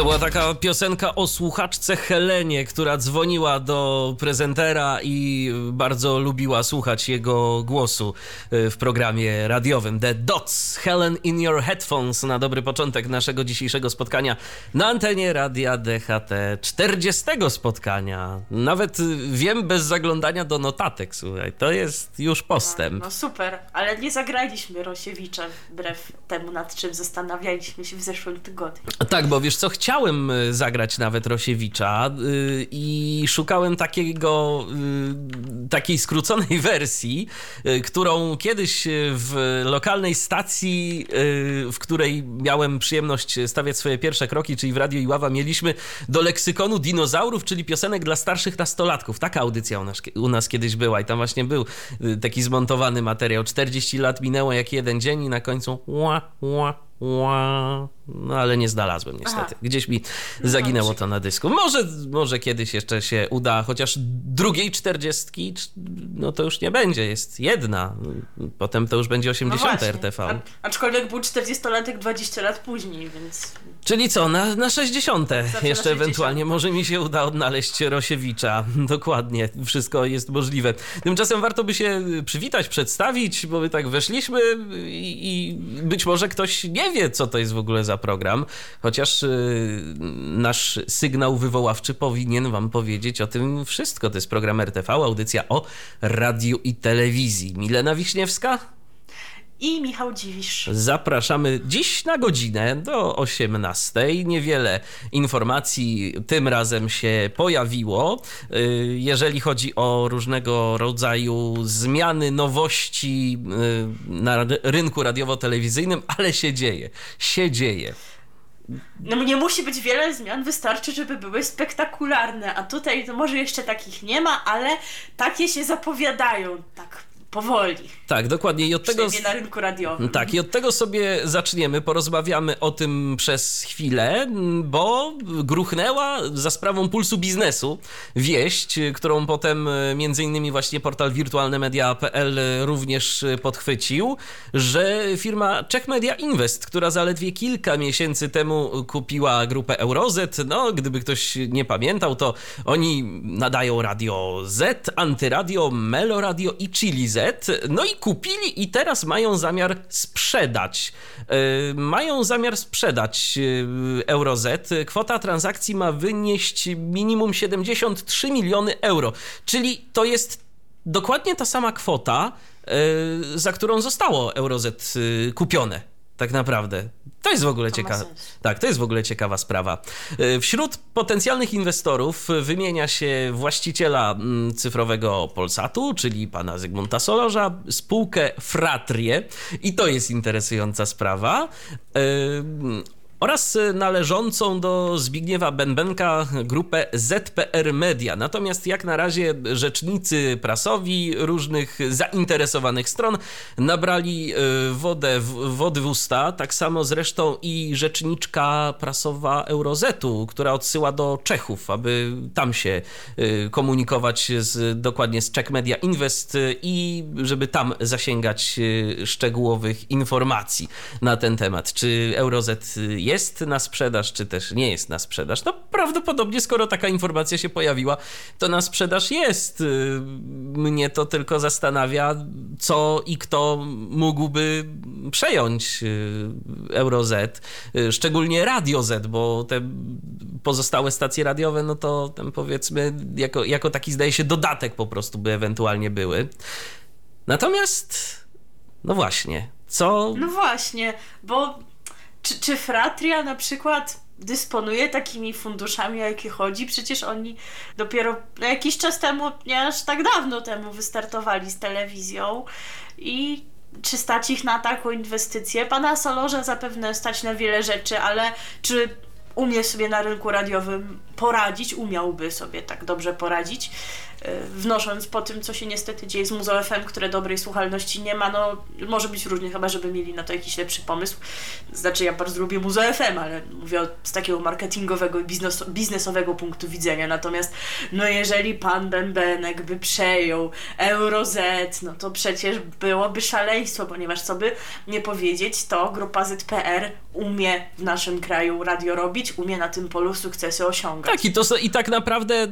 To była taka piosenka o słuchaczce Helenie, która dzwoniła do prezentera i bardzo lubiła słuchać jego głosu y, w programie radiowym. The Dots, Helen in Your Headphones na dobry początek naszego dzisiejszego spotkania na antenie Radia DHT. 40 spotkania. Nawet y, wiem bez zaglądania do notatek, słuchaj. To jest już postęp. No super, ale nie zagraliśmy Rosiewicza wbrew temu, nad czym zastanawialiśmy się w zeszłym tygodniu. Tak, bo wiesz co, chciałem y, zagrać nawet Rosiewicza yy, i szukałem takiego, yy, takiej skróconej wersji, którą kiedyś w lokalnej stacji, w której miałem przyjemność stawiać swoje pierwsze kroki, czyli w Radio Iława, mieliśmy do leksykonu dinozaurów, czyli piosenek dla starszych nastolatków. Taka audycja u nas, u nas kiedyś była i tam właśnie był y, taki zmontowany materiał. 40 lat minęło jak jeden dzień i na końcu ła, ła. No ale nie znalazłem niestety. Aha. Gdzieś mi zaginęło to na dysku. Może, może kiedyś jeszcze się uda, chociaż drugiej czterdziestki, no to już nie będzie, jest jedna. Potem to już będzie 80 No właśnie. RTV. A, aczkolwiek był 40-latek 20 lat później, więc Czyli co, na, na 60. na Jeszcze 60. ewentualnie może mi się uda odnaleźć Rosiewicza. Dokładnie, wszystko jest możliwe. Tymczasem warto by się przywitać, przedstawić, bo my tak weszliśmy i, i być może ktoś nie wie, co to jest w ogóle za program, chociaż y, nasz sygnał wywoławczy powinien wam powiedzieć o tym wszystko. To jest program RTV, audycja o radiu i telewizji. Milena Wiśniewska? I Michał Dziwisz. Zapraszamy dziś na godzinę do 18. Niewiele informacji tym razem się pojawiło. Y, Jeżeli chodzi o różnego rodzaju zmiany, nowości y, na rynku radiowo-telewizyjnym, ale się dzieje. Się dzieje. No nie musi być wiele zmian, wystarczy, żeby były spektakularne, a tutaj to może jeszcze takich nie ma, ale takie się zapowiadają, tak powoli. Tak, dokładnie. I od tego. Na rynku radiowym. Tak, i od tego sobie zaczniemy. Porozmawiamy o tym przez chwilę, bo gruchnęła za sprawą pulsu biznesu wieść, którą potem e, między innymi właśnie portal wirtualnemedia.pl również e, podchwycił, że firma Czech Media Invest, która zaledwie kilka miesięcy temu kupiła grupę Eurozet, no gdyby ktoś nie pamiętał, to oni nadają Radio Z, Antyradio, Meloradio i Chili Z, no i kupili i teraz mają zamiar sprzedać. Yy, mają zamiar sprzedać yy, Euroz. Kwota transakcji ma wynieść minimum 73 miliony euro, czyli to jest dokładnie ta sama kwota, yy, za którą zostało Euroz kupione. Tak naprawdę. To jest w ogóle ciekawe. Tak, to jest w ogóle ciekawa sprawa. Y, Wśród potencjalnych inwestorów wymienia się właściciela mm, cyfrowego Polsatu, czyli pana Zygmunta Solorza, spółkę Fratrie i to jest interesująca sprawa. Oraz należącą do Zbigniewa Bębenka grupę ZPR Media. Natomiast jak na razie rzecznicy prasowi różnych zainteresowanych stron nabrali y, wodę, wody w usta, tak samo zresztą i rzeczniczka prasowa Eurozetu, która odsyła do Czechów, aby tam się y, komunikować z, dokładnie z Czech Media Invest y, i żeby tam zasięgać szczegółowych informacji na ten temat. Czy Eurozet y, jest na sprzedaż, czy też nie jest na sprzedaż? No prawdopodobnie, skoro taka informacja się pojawiła, to na sprzedaż jest. Y, Mnie to tylko zastanawia, co i kto mógłby przejąć y, Eurozet, y, szczególnie Radio Z, bo te pozostałe stacje radiowe, no to tam powiedzmy, jako, jako taki zdaje się dodatek po prostu by ewentualnie były. Natomiast, no właśnie, co No właśnie, bo czy, czy Fratria na przykład dysponuje takimi funduszami, o jakie chodzi? Przecież oni dopiero jakiś czas temu, nie aż tak dawno temu wystartowali z telewizją i czy stać ich na taką inwestycję? Pana Solorza zapewne stać na wiele rzeczy, ale czy umie sobie na rynku radiowym poradzić, umiałby sobie tak dobrze poradzić, wnosząc po tym, co się niestety dzieje z Muzeum FM, które dobrej słuchalności nie ma, no może być różnie, chyba żeby mieli na to jakiś lepszy pomysł. Znaczy ja bardzo lubię Muzeum FM, ale mówię z takiego marketingowego i biznes, biznesowego punktu widzenia, natomiast no jeżeli pan Bębenek by przejął Euroz, no to przecież byłoby szaleństwo, ponieważ co by nie powiedzieć, to grupa ZPR umie w naszym kraju radio robić, umie na tym polu sukcesy osiągać. Tak, i, to, i tak naprawdę y,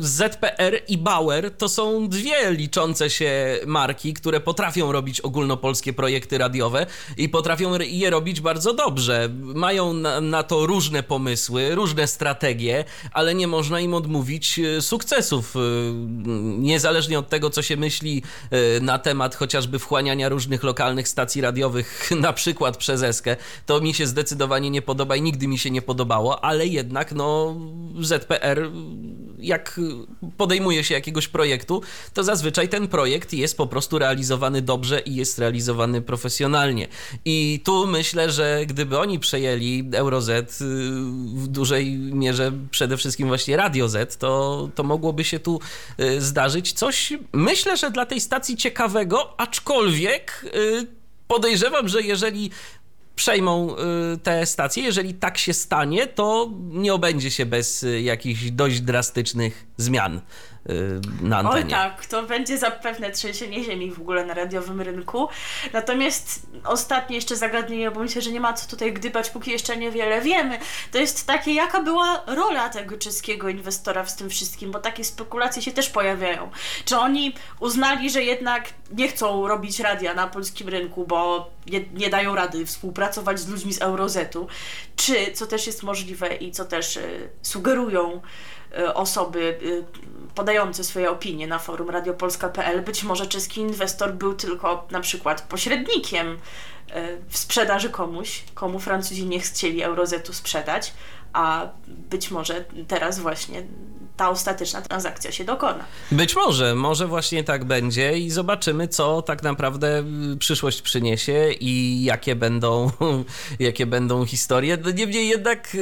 ZPR i Bauer to są dwie liczące się marki, które potrafią robić ogólnopolskie projekty radiowe i potrafią je robić bardzo dobrze. Mają na, na to różne pomysły, różne strategie, ale nie można im odmówić y, sukcesów. Y, niezależnie od tego, co się myśli na temat chociażby wchłaniania różnych lokalnych stacji radiowych, na przykład przez Eskę, to mi się zdecydowanie nie podoba i nigdy mi się nie podobało, ale jednak no ZPR jak podejmuje się jakiegoś projektu, to zazwyczaj ten projekt jest po prostu realizowany dobrze i jest realizowany profesjonalnie. I tu myślę, że gdyby oni przejęli Euroz y, w dużej mierze przede wszystkim właśnie Radio Z, to, to mogłoby się tu y, zdarzyć coś, myślę, że dla tej stacji ciekawego, aczkolwiek y, podejrzewam, że jeżeli przejmą y, te stacje. Jeżeli tak się stanie, to nie obędzie się bez y, jakichś dość drastycznych zmian. Y, na antenie. Oj tak, to będzie zapewne trzęsienie ziemi w ogóle na radiowym rynku. Natomiast ostatnie jeszcze zagadnienie, bo myślę, że nie ma co tutaj gdybać, póki jeszcze niewiele wiemy, to jest takie, jaka była rola tego czeskiego inwestora w tym wszystkim, bo takie spekulacje się też pojawiają. Czy oni uznali, że jednak nie chcą robić radia na polskim rynku, bo nie, nie dają rady współpracować z ludźmi z Eurozetu, czy, co też jest możliwe i co też y, sugerują y, osoby y, podający swoje opinie na forum radiopolska.pl, być może czeski inwestor był tylko na przykład pośrednikiem e, w sprzedaży komuś, komu Francuzi nie chcieli Eurozetu sprzedać, a być może teraz właśnie ta ostateczna transakcja się dokona. Być może, może właśnie tak będzie i zobaczymy, co tak naprawdę y, przyszłość przyniesie i jakie będą, jakie będą historie. No niemniej jednak y,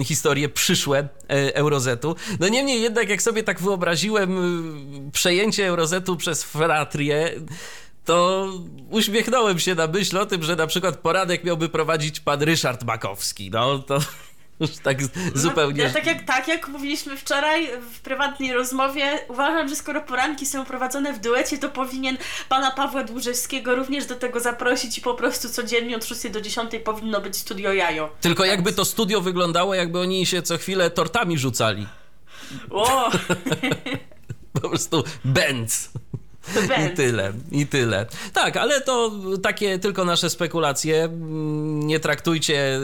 y, historie przyszłe Eurozetu. No niemniej jednak, jak sobie tak wyobraziłem przejęcie Eurozetu przez Fratrię, to uśmiechnąłem się na myśl o tym, że na przykład poradek miałby prowadzić pan Ryszard Makowski. No to już tak zupełnie. Ja tak jak, tak jak mówiliśmy wczoraj w prywatnej rozmowie, uważam, że skoro poranki są prowadzone w duecie, to powinien pana Pawła Dłużewskiego również do tego zaprosić i po prostu codziennie od 6 do 10 powinno być studio jajo. Tylko jakby to studio wyglądało, jakby oni się co chwilę tortami rzucali. O! po prostu Benz. I tyle, i tyle. Tak, ale to takie tylko nasze spekulacje. Nie traktujcie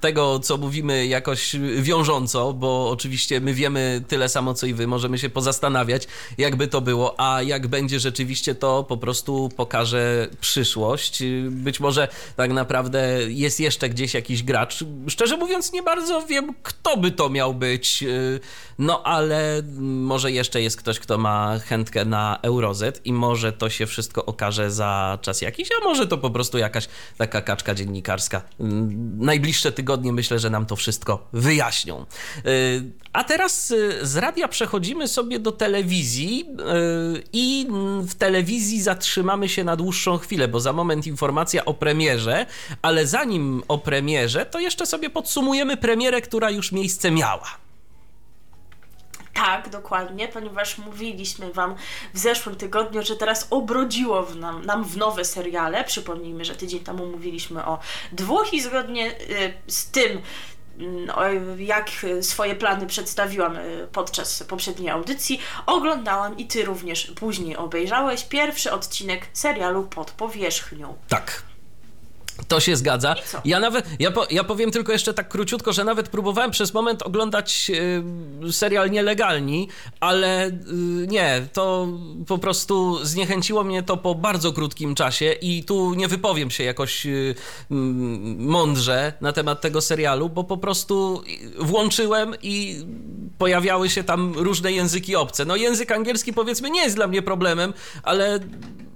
tego, co mówimy, jakoś wiążąco, bo oczywiście my wiemy tyle samo, co i wy. Możemy się pozastanawiać, jakby to było, a jak będzie rzeczywiście, to po prostu pokaże przyszłość. Być może tak naprawdę jest jeszcze gdzieś jakiś gracz. Szczerze mówiąc, nie bardzo wiem, kto by to miał być. No ale może jeszcze jest ktoś, kto ma chętkę na Eurozet i może to się wszystko okaże za czas jakiś, a może to po prostu jakaś taka kaczka dziennikarska. Mm, najbliższe tygodnie myślę, że nam to wszystko wyjaśnią. Y, a teraz y, z radia przechodzimy sobie do telewizji y, i w telewizji zatrzymamy się na dłuższą chwilę, bo za moment informacja o premierze, ale zanim o premierze, to jeszcze sobie podsumujemy premierę, która już miejsce miała. Tak, dokładnie, ponieważ mówiliśmy Wam w zeszłym tygodniu, że teraz obrodziło w nam, nam w nowe seriale. Przypomnijmy, że tydzień temu mówiliśmy o dwóch i zgodnie y, z tym, mm, jak swoje plany przedstawiłam y, podczas poprzedniej audycji, oglądałam i Ty również później obejrzałeś pierwszy odcinek serialu Pod Powierzchnią. Tak. To się zgadza. Ja nawet, ja, po, ja powiem tylko jeszcze tak króciutko, że nawet próbowałem przez moment oglądać y, serial Nielegalni, ale y, nie, to po prostu zniechęciło mnie to po bardzo krótkim czasie i tu nie wypowiem się jakoś y, mądrze na temat tego serialu, bo po prostu włączyłem i pojawiały się tam różne języki obce. No język angielski powiedzmy nie jest dla mnie problemem, ale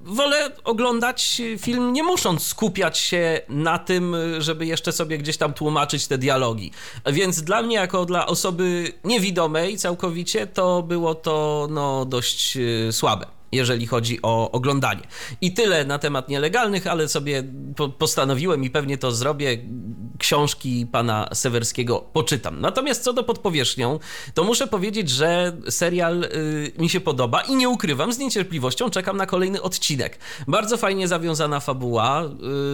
wolę oglądać film nie musząc skupiać się na tym, żeby jeszcze sobie gdzieś tam tłumaczyć te dialogi. Więc dla mnie, jako dla osoby niewidomej całkowicie, to było to no, dość e, słabe jeżeli chodzi o oglądanie. I tyle na temat nielegalnych, ale sobie po postanowiłem i pewnie to zrobię. Książki pana Sewerskiego poczytam. Natomiast co do podpowierzchnią, to muszę powiedzieć, że serial y, mi się podoba i nie ukrywam, z niecierpliwością czekam na kolejny odcinek. Bardzo fajnie zawiązana fabuła,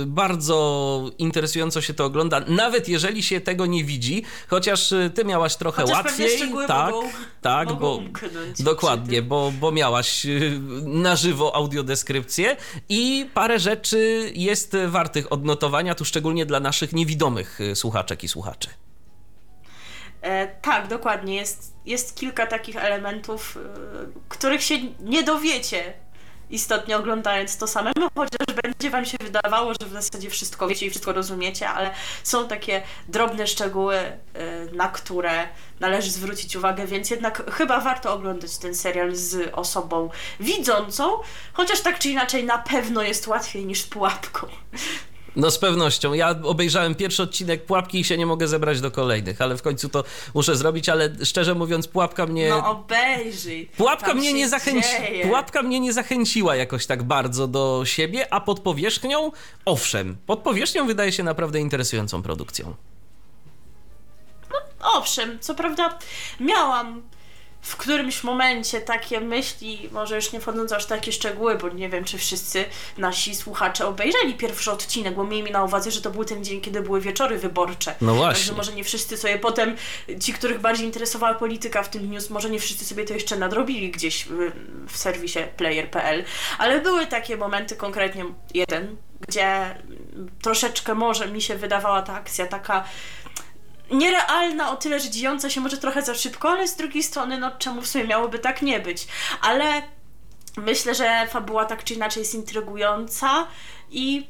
y, bardzo interesująco się to ogląda, nawet jeżeli się tego nie widzi, chociaż y, ty miałaś trochę Chociaż łatwiej. tak, mogą, tak, mogą bo dokładnie, bo, bo miałaś y, na żywo audiodeskrypcję i parę rzeczy jest wartych odnotowania, tu szczególnie dla naszych niewidomych y, słuchaczek i słuchaczy. E, tak, dokładnie. Jest, jest kilka takich elementów, y, których się nie dowiecie istotnie oglądając to samemu, chociaż będzie wam się wydawało, że w zasadzie wszystko wiecie i wszystko rozumiecie, ale są takie drobne szczegóły, y, na które należy zwrócić uwagę, więc jednak chyba warto oglądać ten serial z osobą widzącą, chociaż tak czy inaczej na pewno jest łatwiej niż z pułapką. No z pewnością. Ja obejrzałem pierwszy odcinek Pułapki i się nie mogę zebrać do kolejnych, ale w końcu to muszę zrobić, ale szczerze mówiąc Pułapka mnie... No obejrzyj. Pułapka mnie nie zachęci... Pułapka mnie nie zachęciła jakoś tak bardzo do siebie, a pod powierzchnią owszem. Pod powierzchnią wydaje się naprawdę interesującą produkcją. No owszem, co prawda miałam w którymś momencie takie myśli, może już nie wchodząc aż takie szczegóły, bo nie wiem, czy wszyscy nasi słuchacze obejrzeli pierwszy odcinek, bo miejmy na uwadze, że to był ten dzień, kiedy były wieczory wyborcze. No właśnie. Także może nie wszyscy sobie potem, ci, których bardziej interesowała polityka w tym news, może nie wszyscy sobie to jeszcze nadrobili gdzieś w, w serwisie player.pl, ale były takie momenty, konkretnie jeden, gdzie troszeczkę może mi się wydawała ta akcja taka nierealna o tyle, że dziejąca się może trochę za szybko, ale z drugiej strony, no czemu w sumie miałoby tak nie być? Ale myślę, że fabuła tak czy inaczej jest intrygująca i,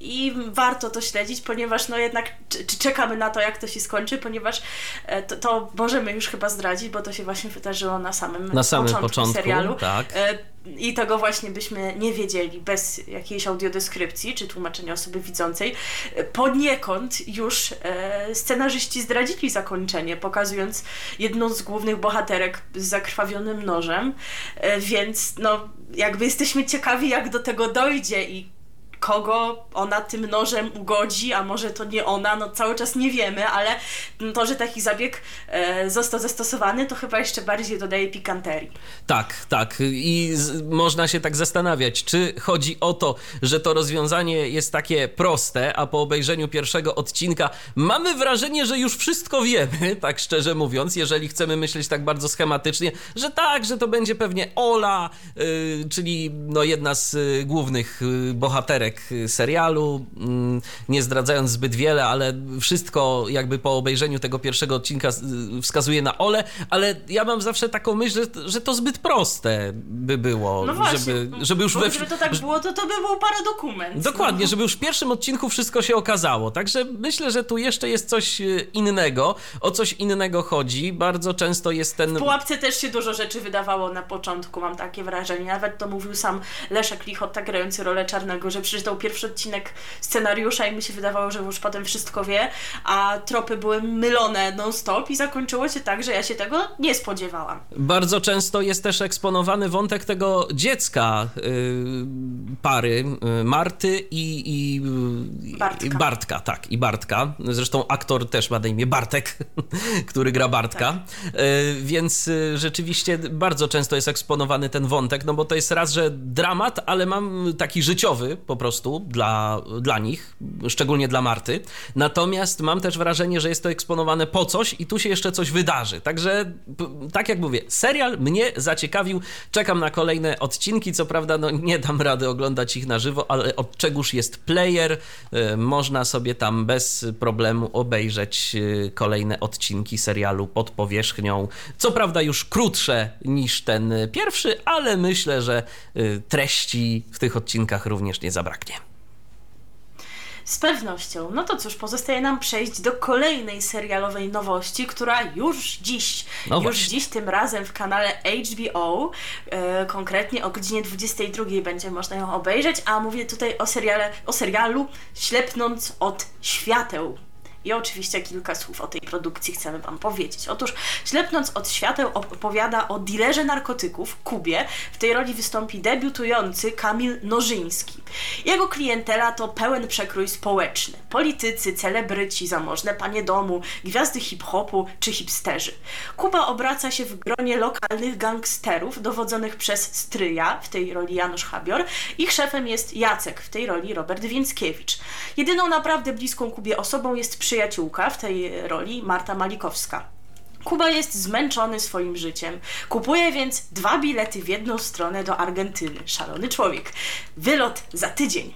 i warto to śledzić, ponieważ no jednak czekamy na to, jak to się skończy, ponieważ e, to, to możemy już chyba zdradzić, bo to się właśnie wydarzyło na samym, na samym początku, początku serialu. Tak. E, I tego właśnie byśmy nie wiedzieli bez jakiejś audiodeskrypcji czy tłumaczenia osoby widzącej. E, poniekąd już scenarzyści zdradzili zakończenie, pokazując jedną z głównych bohaterek z zakrwawionym nożem, więc no jakby jesteśmy ciekawi, jak do tego dojdzie i kogo ona tym nożem ugodzi, a może to nie ona, no cały czas nie wiemy, ale to, że taki zabieg e, został zastosowany, to chyba jeszcze bardziej dodaje pikanterii. Tak, tak. I z, można się tak zastanawiać, czy chodzi o to, że to rozwiązanie jest takie proste, a po obejrzeniu pierwszego odcinka mamy wrażenie, że już wszystko wiemy, tak szczerze mówiąc, jeżeli chcemy myśleć tak bardzo schematycznie, że tak, że to będzie pewnie Ola, y, czyli no jedna z y, głównych y, bohaterek serialu, mm, nie zdradzając zbyt wiele, ale wszystko jakby po obejrzeniu tego pierwszego odcinka wskazuje na Ole, ale ja mam zawsze taką myśl, że, że to zbyt proste by było, no właśnie, żeby, żeby już we... Gdyby to tak było, to to by był paradokument. Dokładnie, no. żeby już w pierwszym odcinku wszystko się okazało, także myślę, że tu jeszcze jest coś e, innego, o coś innego chodzi, bardzo często jest ten... W Pułapce też się dużo rzeczy wydawało na początku, mam takie wrażenie, nawet to mówił sam Leszek Lichota grający rolę Czarnego, że przecież przeczytał pierwszy odcinek scenariusza i mi się wydawało, że już potem wszystko wie, a tropy były mylone non-stop i zakończyło się tak, że ja się tego nie spodziewałam. Bardzo często jest też eksponowany wątek tego dziecka yy, pary yy, Marty i, i, Bartka. i Bartka, tak, i Bartka. Zresztą aktor też ma na imię Bartek, który gra Bartka. Tak. Yy, więc y, rzeczywiście bardzo często jest eksponowany ten wątek, no bo to jest raz, że dramat, ale mam taki życiowy po prostu prostu dla, dla nich, szczególnie dla Marty. Natomiast mam też wrażenie, że jest to eksponowane po coś i tu się jeszcze coś wydarzy. Także, tak jak mówię, serial mnie zaciekawił. Czekam na kolejne odcinki. Co prawda, no nie dam rady oglądać ich na żywo, ale od czegoż jest player. E, można sobie tam bez problemu obejrzeć e, kolejne odcinki serialu pod powierzchnią. Co prawda, już krótsze niż ten pierwszy, ale myślę, że e, treści w tych odcinkach również nie zabraknie. Z pewnością. No to cóż, pozostaje nam przejść do kolejnej serialowej nowości, która już dziś, No już właśnie. dziś tym razem w kanale HBO, e, konkretnie o godzinie 22 będzie można ją obejrzeć, a mówię tutaj o, seriale, o serialu Ślepnąc od świateł. I oczywiście kilka słów o tej produkcji chcemy Wam powiedzieć. Otóż Ślepnąc od świateł opowiada o dealerze narkotyków, Kubie. W tej roli wystąpi debiutujący Kamil Nożyński. Jego klientela to pełen przekrój społeczny. Politycy, celebryci, zamożne panie domu, gwiazdy hip-hopu czy hipsterzy. Kuba obraca się w gronie lokalnych gangsterów dowodzonych przez stryja, w tej roli Janusz Habior. Ich szefem jest Jacek, w tej roli Robert Więckiewicz. Jedyną naprawdę bliską Kubie osobą jest przyjaciółka, w tej roli Marta Malikowska. Kuba jest zmęczony swoim życiem. Kupuje więc dwa bilety w jedną stronę do Argentyny. Szalony człowiek. Wylot za tydzień.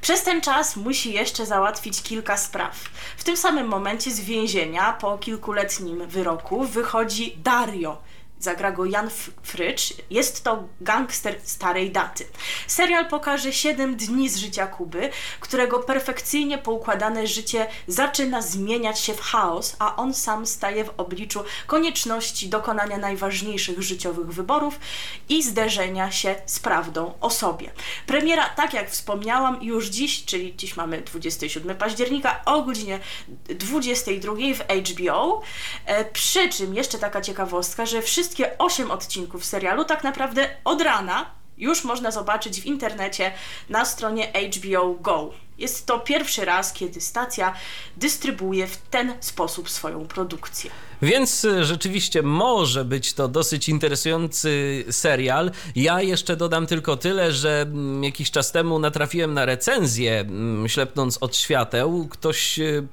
Przez ten czas musi jeszcze załatwić kilka spraw. W tym samym momencie z więzienia po kilkuletnim wyroku wychodzi Dario. Zagra go Jan Frycz. Jest to gangster starej daty. Serial pokaże 7 dni z życia Kuby, którego perfekcyjnie poukładane życie zaczyna zmieniać się w chaos, a on sam staje w obliczu konieczności dokonania najważniejszych życiowych wyborów i zderzenia się z prawdą o sobie. Premiera, tak jak wspomniałam, już dziś, czyli dziś mamy 27 października o godzinie 22 w HBO. E, przy czym jeszcze taka ciekawostka, że wszystkie 8 odcinków serialu tak naprawdę od rana już można zobaczyć w internecie na stronie HBO Go. Jest to pierwszy raz, kiedy stacja dystrybuuje w ten sposób swoją produkcję. Więc y, rzeczywiście może być to dosyć interesujący serial. Ja jeszcze dodam tylko tyle, że mm, jakiś czas temu natrafiłem na recenzję mm, Ślepnąc od świateł. Ktoś y,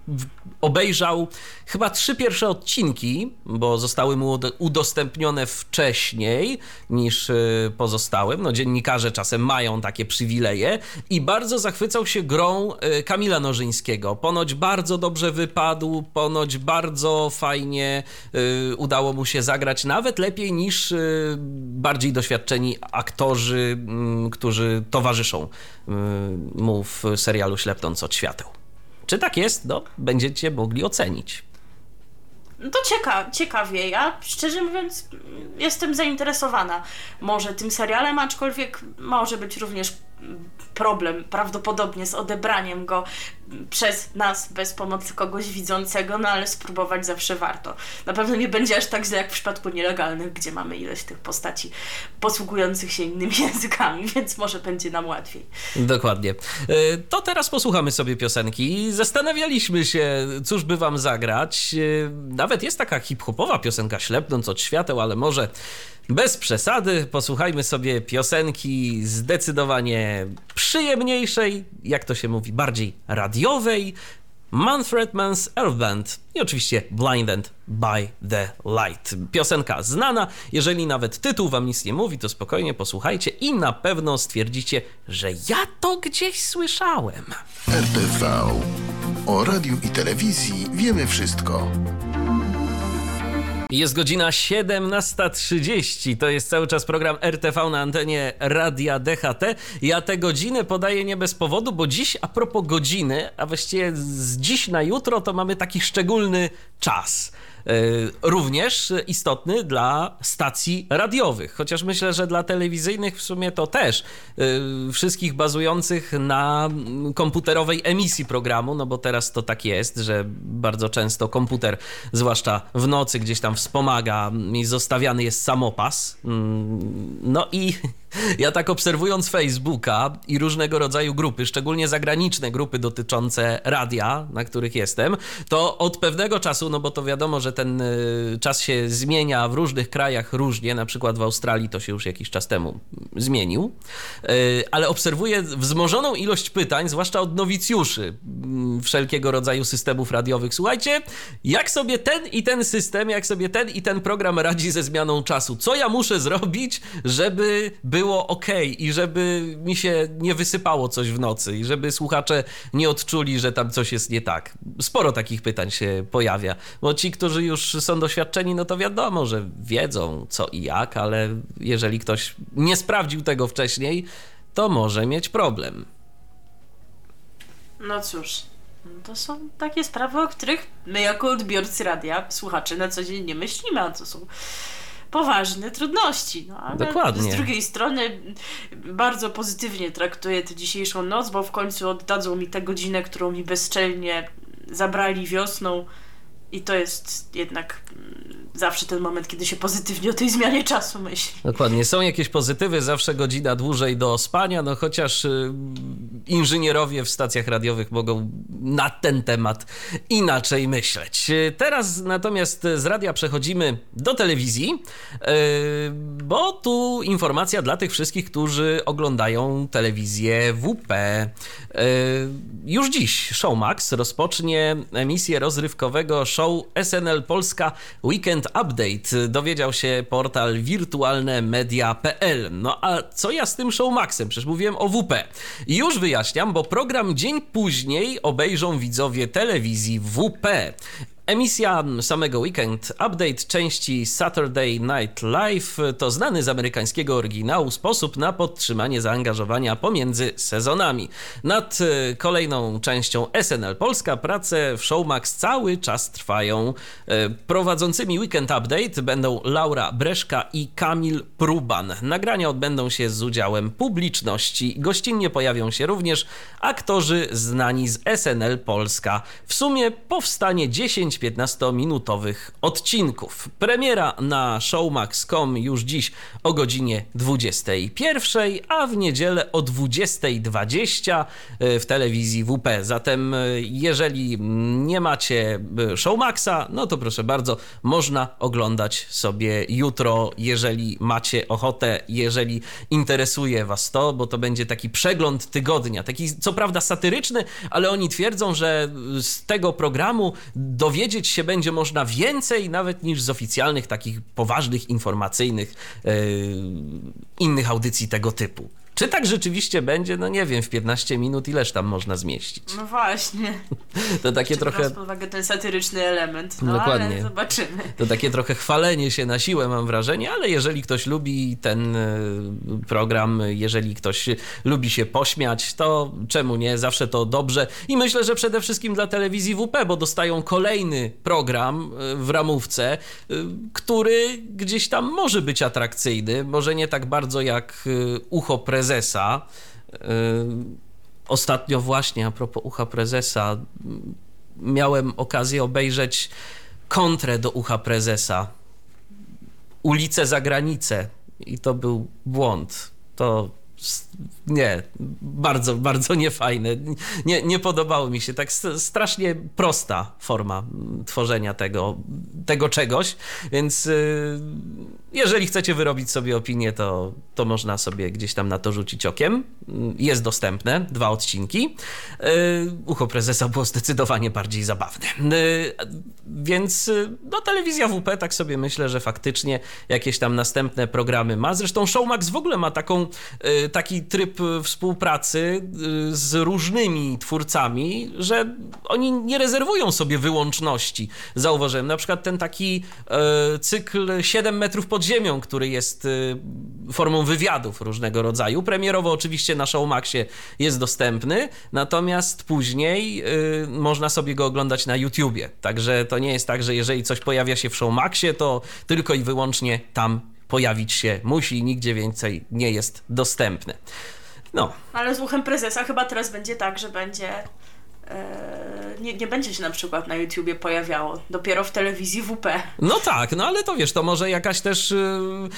obejrzał chyba trzy pierwsze odcinki, bo zostały mu ud- udostępnione wcześniej niż y, pozostałym. No dziennikarze czasem mają takie przywileje i bardzo zachwycał się grą y, Kamila Nożyńskiego. Ponoć bardzo dobrze wypadł, ponoć bardzo fajnie y, udało mu się zagrać, nawet lepiej niż y, bardziej doświadczeni aktorzy, mm, którzy towarzyszą mu w serialu Ślepnąc od świateł. Czy tak jest? No, będziecie mogli ocenić. No to cieka ciekawie. Ja szczerze mówiąc jestem zainteresowana może tym serialem, aczkolwiek może być również problem prawdopodobnie z odebraniem go przez nas bez pomocy kogoś widzącego, no ale spróbować zawsze warto. Na pewno nie będzie aż tak źle jak w przypadku nielegalnych, gdzie mamy ileś tych postaci posługujących się innymi językami, więc może będzie nam łatwiej. Dokładnie. E, To teraz posłuchamy sobie piosenki. Zastanawialiśmy się, cóż by wam zagrać. E, Nawet jest taka hip-hopowa piosenka Ślepnąc od świateł, ale może bez przesady. Posłuchajmy sobie piosenki zdecydowanie przyjemniejszej, jak to się mówi, bardziej radiowej. Manfred Mann's Earth Band i oczywiście Blinded by the Light. Piosenka znana, jeżeli nawet tytuł wam nic nie mówi, to spokojnie posłuchajcie i na pewno stwierdzicie, że ja to gdzieś słyszałem. RTV. O radiu i telewizji wiemy wszystko. Jest godzina 17.30. To jest cały czas program RTV na antenie Radia DHT. Ja tę godzinę podaję nie bez powodu, bo dziś a propos godziny, a właściwie z dziś na jutro, to mamy taki szczególny czas. Yy, Również istotny dla stacji radiowych, chociaż myślę, że dla telewizyjnych w sumie to też. Yy, Wszystkich bazujących na komputerowej emisji programu, no bo teraz to tak jest, że bardzo często komputer, zwłaszcza w nocy, gdzieś tam wspomaga i zostawiany jest samopas. Mm, No i ja tak obserwując Facebooka i różnego rodzaju grupy, szczególnie zagraniczne grupy dotyczące radia, na których jestem, to od pewnego czasu, no bo to wiadomo, że ten y, czas się zmienia w różnych krajach różnie, na przykład w Australii to się już jakiś czas temu zmienił, y, ale obserwuję wzmożoną ilość pytań, zwłaszcza od nowicjuszy wszelkiego rodzaju systemów radiowych. Słuchajcie, jak sobie ten i ten system, jak sobie ten i ten program radzi ze zmianą czasu? Co ja muszę zrobić, żeby było ok i żeby mi się nie wysypało coś w nocy i żeby słuchacze nie odczuli, że tam coś jest nie tak? Sporo takich pytań się pojawia, bo ci, którzy już są doświadczeni, no to wiadomo, że wiedzą co i jak, ale jeżeli ktoś nie sprawdził tego wcześniej, to może mieć problem. No cóż, no to są takie sprawy, o których my jako odbiorcy radia, słuchacze na co dzień nie myślimy, a to są poważne trudności. No, ale Dokładnie. Z drugiej strony bardzo pozytywnie traktuję tę dzisiejszą noc, bo w końcu oddadzą mi tę godzinę, którą mi bezczelnie zabrali wiosną i to jest jednak zawsze ten moment, kiedy się pozytywnie o tej zmianie czasu myśli. Dokładnie. Są jakieś pozytywy, zawsze godzina dłużej do spania, no chociaż y, inżynierowie w stacjach radiowych mogą na ten temat inaczej myśleć. Y, Teraz natomiast z radia przechodzimy do telewizji, y, bo tu informacja dla tych wszystkich, którzy oglądają telewizję WP. Już dziś Showmax rozpocznie emisję rozrywkowego show SNL Polska Weekend Update. Dowiedział się portal wirtualnemedia.pl. No a co ja z tym Showmaxem? Przecież mówiłem o WP. Już wyjaśniam, bo program dzień później obejrzą widzowie telewizji WP. Emisja samego Weekend Update części Saturday Night Live to znany z amerykańskiego oryginału sposób na podtrzymanie zaangażowania pomiędzy sezonami. Nad e, kolejną częścią SNL Polska prace w Showmax cały czas trwają. E, Prowadzącymi Weekend Update będą Laura Breszka i Kamil Pruban. Nagrania odbędą się z udziałem publiczności. Gościnnie pojawią się również aktorzy znani z SNL Polska. W sumie powstanie 10 15-minutowych odcinków. Premiera na showmax.com już dziś o godzinie 21, a w niedzielę o 20.20 w telewizji WP. Zatem e, jeżeli nie macie e, Showmaxa, no to proszę bardzo, można oglądać sobie jutro, jeżeli macie ochotę, jeżeli interesuje Was to, bo to będzie taki przegląd tygodnia, taki co prawda satyryczny, ale oni twierdzą, że z tego programu dowiedzieć się będzie można więcej nawet niż z oficjalnych, takich poważnych, informacyjnych yy, innych audycji tego typu. Czy tak rzeczywiście będzie? No nie wiem, w 15 minut ileż tam można zmieścić. No właśnie. To takie Czy trochę... pod uwagę ten satyryczny element. No Dokładnie. ale zobaczymy. To takie trochę chwalenie się na siłę, mam wrażenie, ale jeżeli ktoś lubi ten e, program, jeżeli ktoś lubi się pośmiać, to czemu nie? Zawsze to dobrze. I myślę, że przede wszystkim dla telewizji WP, bo dostają kolejny program e, w ramówce, e, który gdzieś tam może być atrakcyjny, może nie tak bardzo jak ucho prezesa. E, Ostatnio właśnie, a propos ucha prezesa, miałem okazję obejrzeć kontrę do ucha prezesa. Ulice za granicę. I to był błąd. To nie, bardzo, bardzo niefajne. Nie, nie podobało mi się. Tak strasznie prosta forma tworzenia tego, tego czegoś. Więc y, jeżeli chcecie wyrobić sobie opinię, to, to można sobie gdzieś tam na to rzucić okiem. Jest dostępne, dwa odcinki. Y, Ucho prezesa było zdecydowanie bardziej zabawne. Y, Więc no, telewizja WP, tak sobie myślę, że faktycznie jakieś tam następne programy ma. Zresztą Showmax w ogóle ma taką, taki tryb y, współpracy y, z różnymi twórcami, że oni nie rezerwują sobie wyłączności. Zauważyłem na przykład ten taki y, cykl 7 metrów pod ziemią, który jest y, formą wywiadów różnego rodzaju. Premierowo oczywiście na Showmaxie jest dostępny, natomiast później y, można sobie go oglądać na YouTubie. Także to nie jest tak, że jeżeli coś pojawia się w Showmaxie, to tylko i wyłącznie tam pojawić się musi, nigdzie więcej nie jest dostępne. No, Ale z uchem prezesa chyba teraz będzie tak, że będzie. E, nie, nie będzie się na przykład na YouTubie pojawiało. Dopiero w telewizji WP. No tak, no ale to wiesz, to może jakaś też y,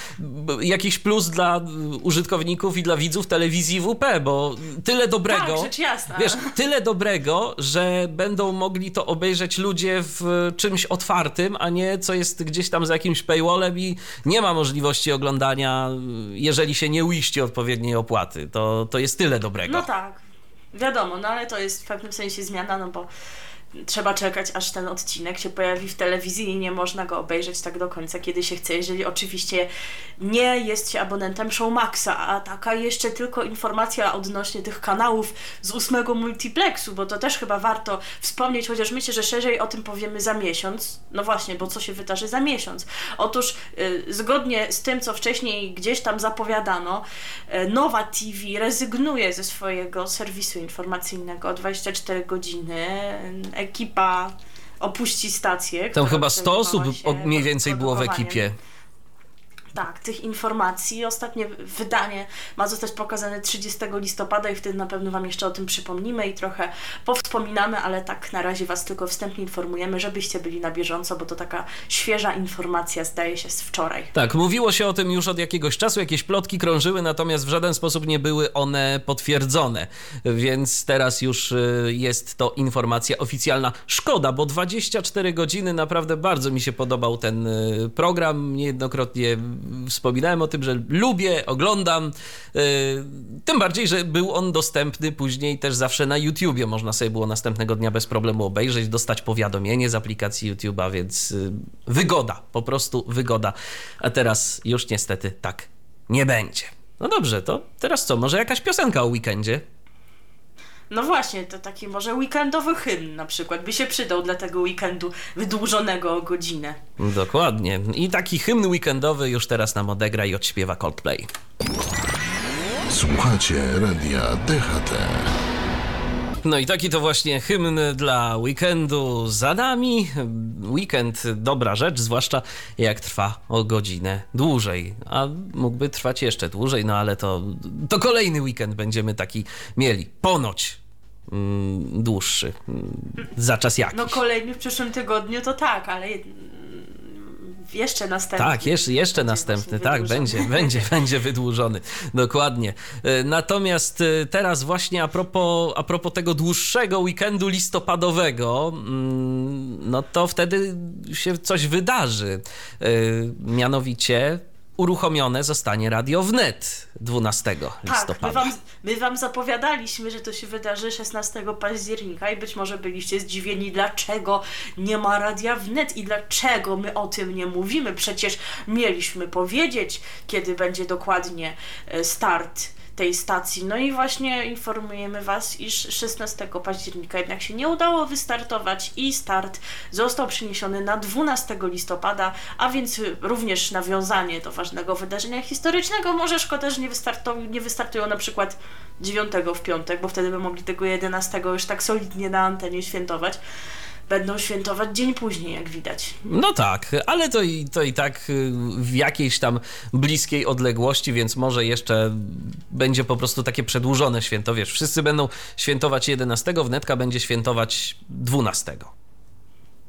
jakiś plus dla użytkowników i dla widzów telewizji WP, bo tyle dobrego. Tak, rzecz jasna. Wiesz, tyle dobrego, że będą mogli to obejrzeć ludzie w czymś otwartym, a nie co jest gdzieś tam za jakimś paywallem i nie ma możliwości oglądania, y, jeżeli się nie uiści odpowiedniej opłaty. To, to jest tyle dobrego. No tak. Wiadomo, no ale to jest w pewnym sensie zmiana, no bo trzeba czekać, aż ten odcinek się pojawi w telewizji i nie można go obejrzeć tak do końca, kiedy się chce, jeżeli oczywiście nie jest się abonentem Showmaxa, a taka jeszcze tylko informacja odnośnie tych kanałów z ósmego multiplexu, bo to też chyba warto wspomnieć, chociaż myślę, że szerzej o tym powiemy za miesiąc. No właśnie, bo co się wydarzy za miesiąc? Otóż y, zgodnie z tym, co wcześniej gdzieś tam zapowiadano, y, Nowa TV rezygnuje ze swojego serwisu informacyjnego 24 godziny. Ekipa opuści stację. Tam chyba 100 osób mniej więcej było w ekipie. Tak, tych informacji. Ostatnie wydanie ma zostać pokazane 30 listopada i wtedy na pewno Wam jeszcze o tym przypomnimy i trochę powspominamy, ale tak na razie Was tylko wstępnie informujemy, żebyście byli na bieżąco, bo to taka świeża informacja zdaje się z wczoraj. Tak, mówiło się o tym już od jakiegoś czasu, jakieś plotki krążyły, natomiast w żaden sposób nie były one potwierdzone, więc teraz już y, jest to informacja oficjalna. Szkoda, bo 24 godziny naprawdę bardzo mi się podobał ten y, program. Niejednokrotnie wspominałem o tym, że lubię, oglądam. y, Tym bardziej, że był on dostępny później też zawsze na YouTubie. Można sobie było następnego dnia bez problemu obejrzeć, dostać powiadomienie z aplikacji YouTube'a, więc y, wygoda, po prostu wygoda. A teraz już niestety tak nie będzie. No dobrze, to teraz co? Może jakaś piosenka o weekendzie? No właśnie, to taki może weekendowy hymn na przykład by się przydał dla tego weekendu wydłużonego o godzinę. Dokładnie. I taki hymn weekendowy już teraz nam odegra i odśpiewa Coldplay. Słuchacie radia DHT. No i taki to właśnie hymn dla weekendu za nami. Weekend dobra rzecz, zwłaszcza jak trwa o godzinę dłużej. A mógłby trwać jeszcze dłużej, no ale to, to kolejny weekend będziemy taki mieli. Ponoć dłuższy. Mm, za czas jakiś. No kolejny w przyszłym tygodniu to tak, ale mm, jeszcze następny. Tak, jeszcze, jeszcze następny, tak, będzie, będzie, będzie wydłużony, dokładnie. E, Natomiast e, teraz właśnie a propos, a propos tego dłuższego weekendu listopadowego, mm, no to wtedy się coś wydarzy. E, Mianowicie uruchomione zostanie Radio Wnet 12 Tak, my listopada. wam, my wam zapowiadaliśmy, że to się wydarzy 16 października i być może byliście zdziwieni, dlaczego nie ma radia wnet i dlaczego my o tym nie mówimy. Przecież mieliśmy powiedzieć, kiedy będzie dokładnie e, start tej stacji. No i właśnie informujemy Was, iż 16 października jednak się nie udało wystartować i start został przeniesiony na 12 listopada, a więc również nawiązanie do ważnego wydarzenia historycznego. Może szkoda, że nie, wystartują, nie wystartują na przykład 9 w piątek, bo wtedy by mogli tego 11 już tak solidnie na antenie świętować. Będą świętować dzień później, jak widać. No tak, ale to i, to i tak y, w jakiejś tam bliskiej odległości, więc może jeszcze będzie po prostu takie przedłużone święto. Wiesz, wszyscy będą świętować 11, wnetka będzie świętować 12.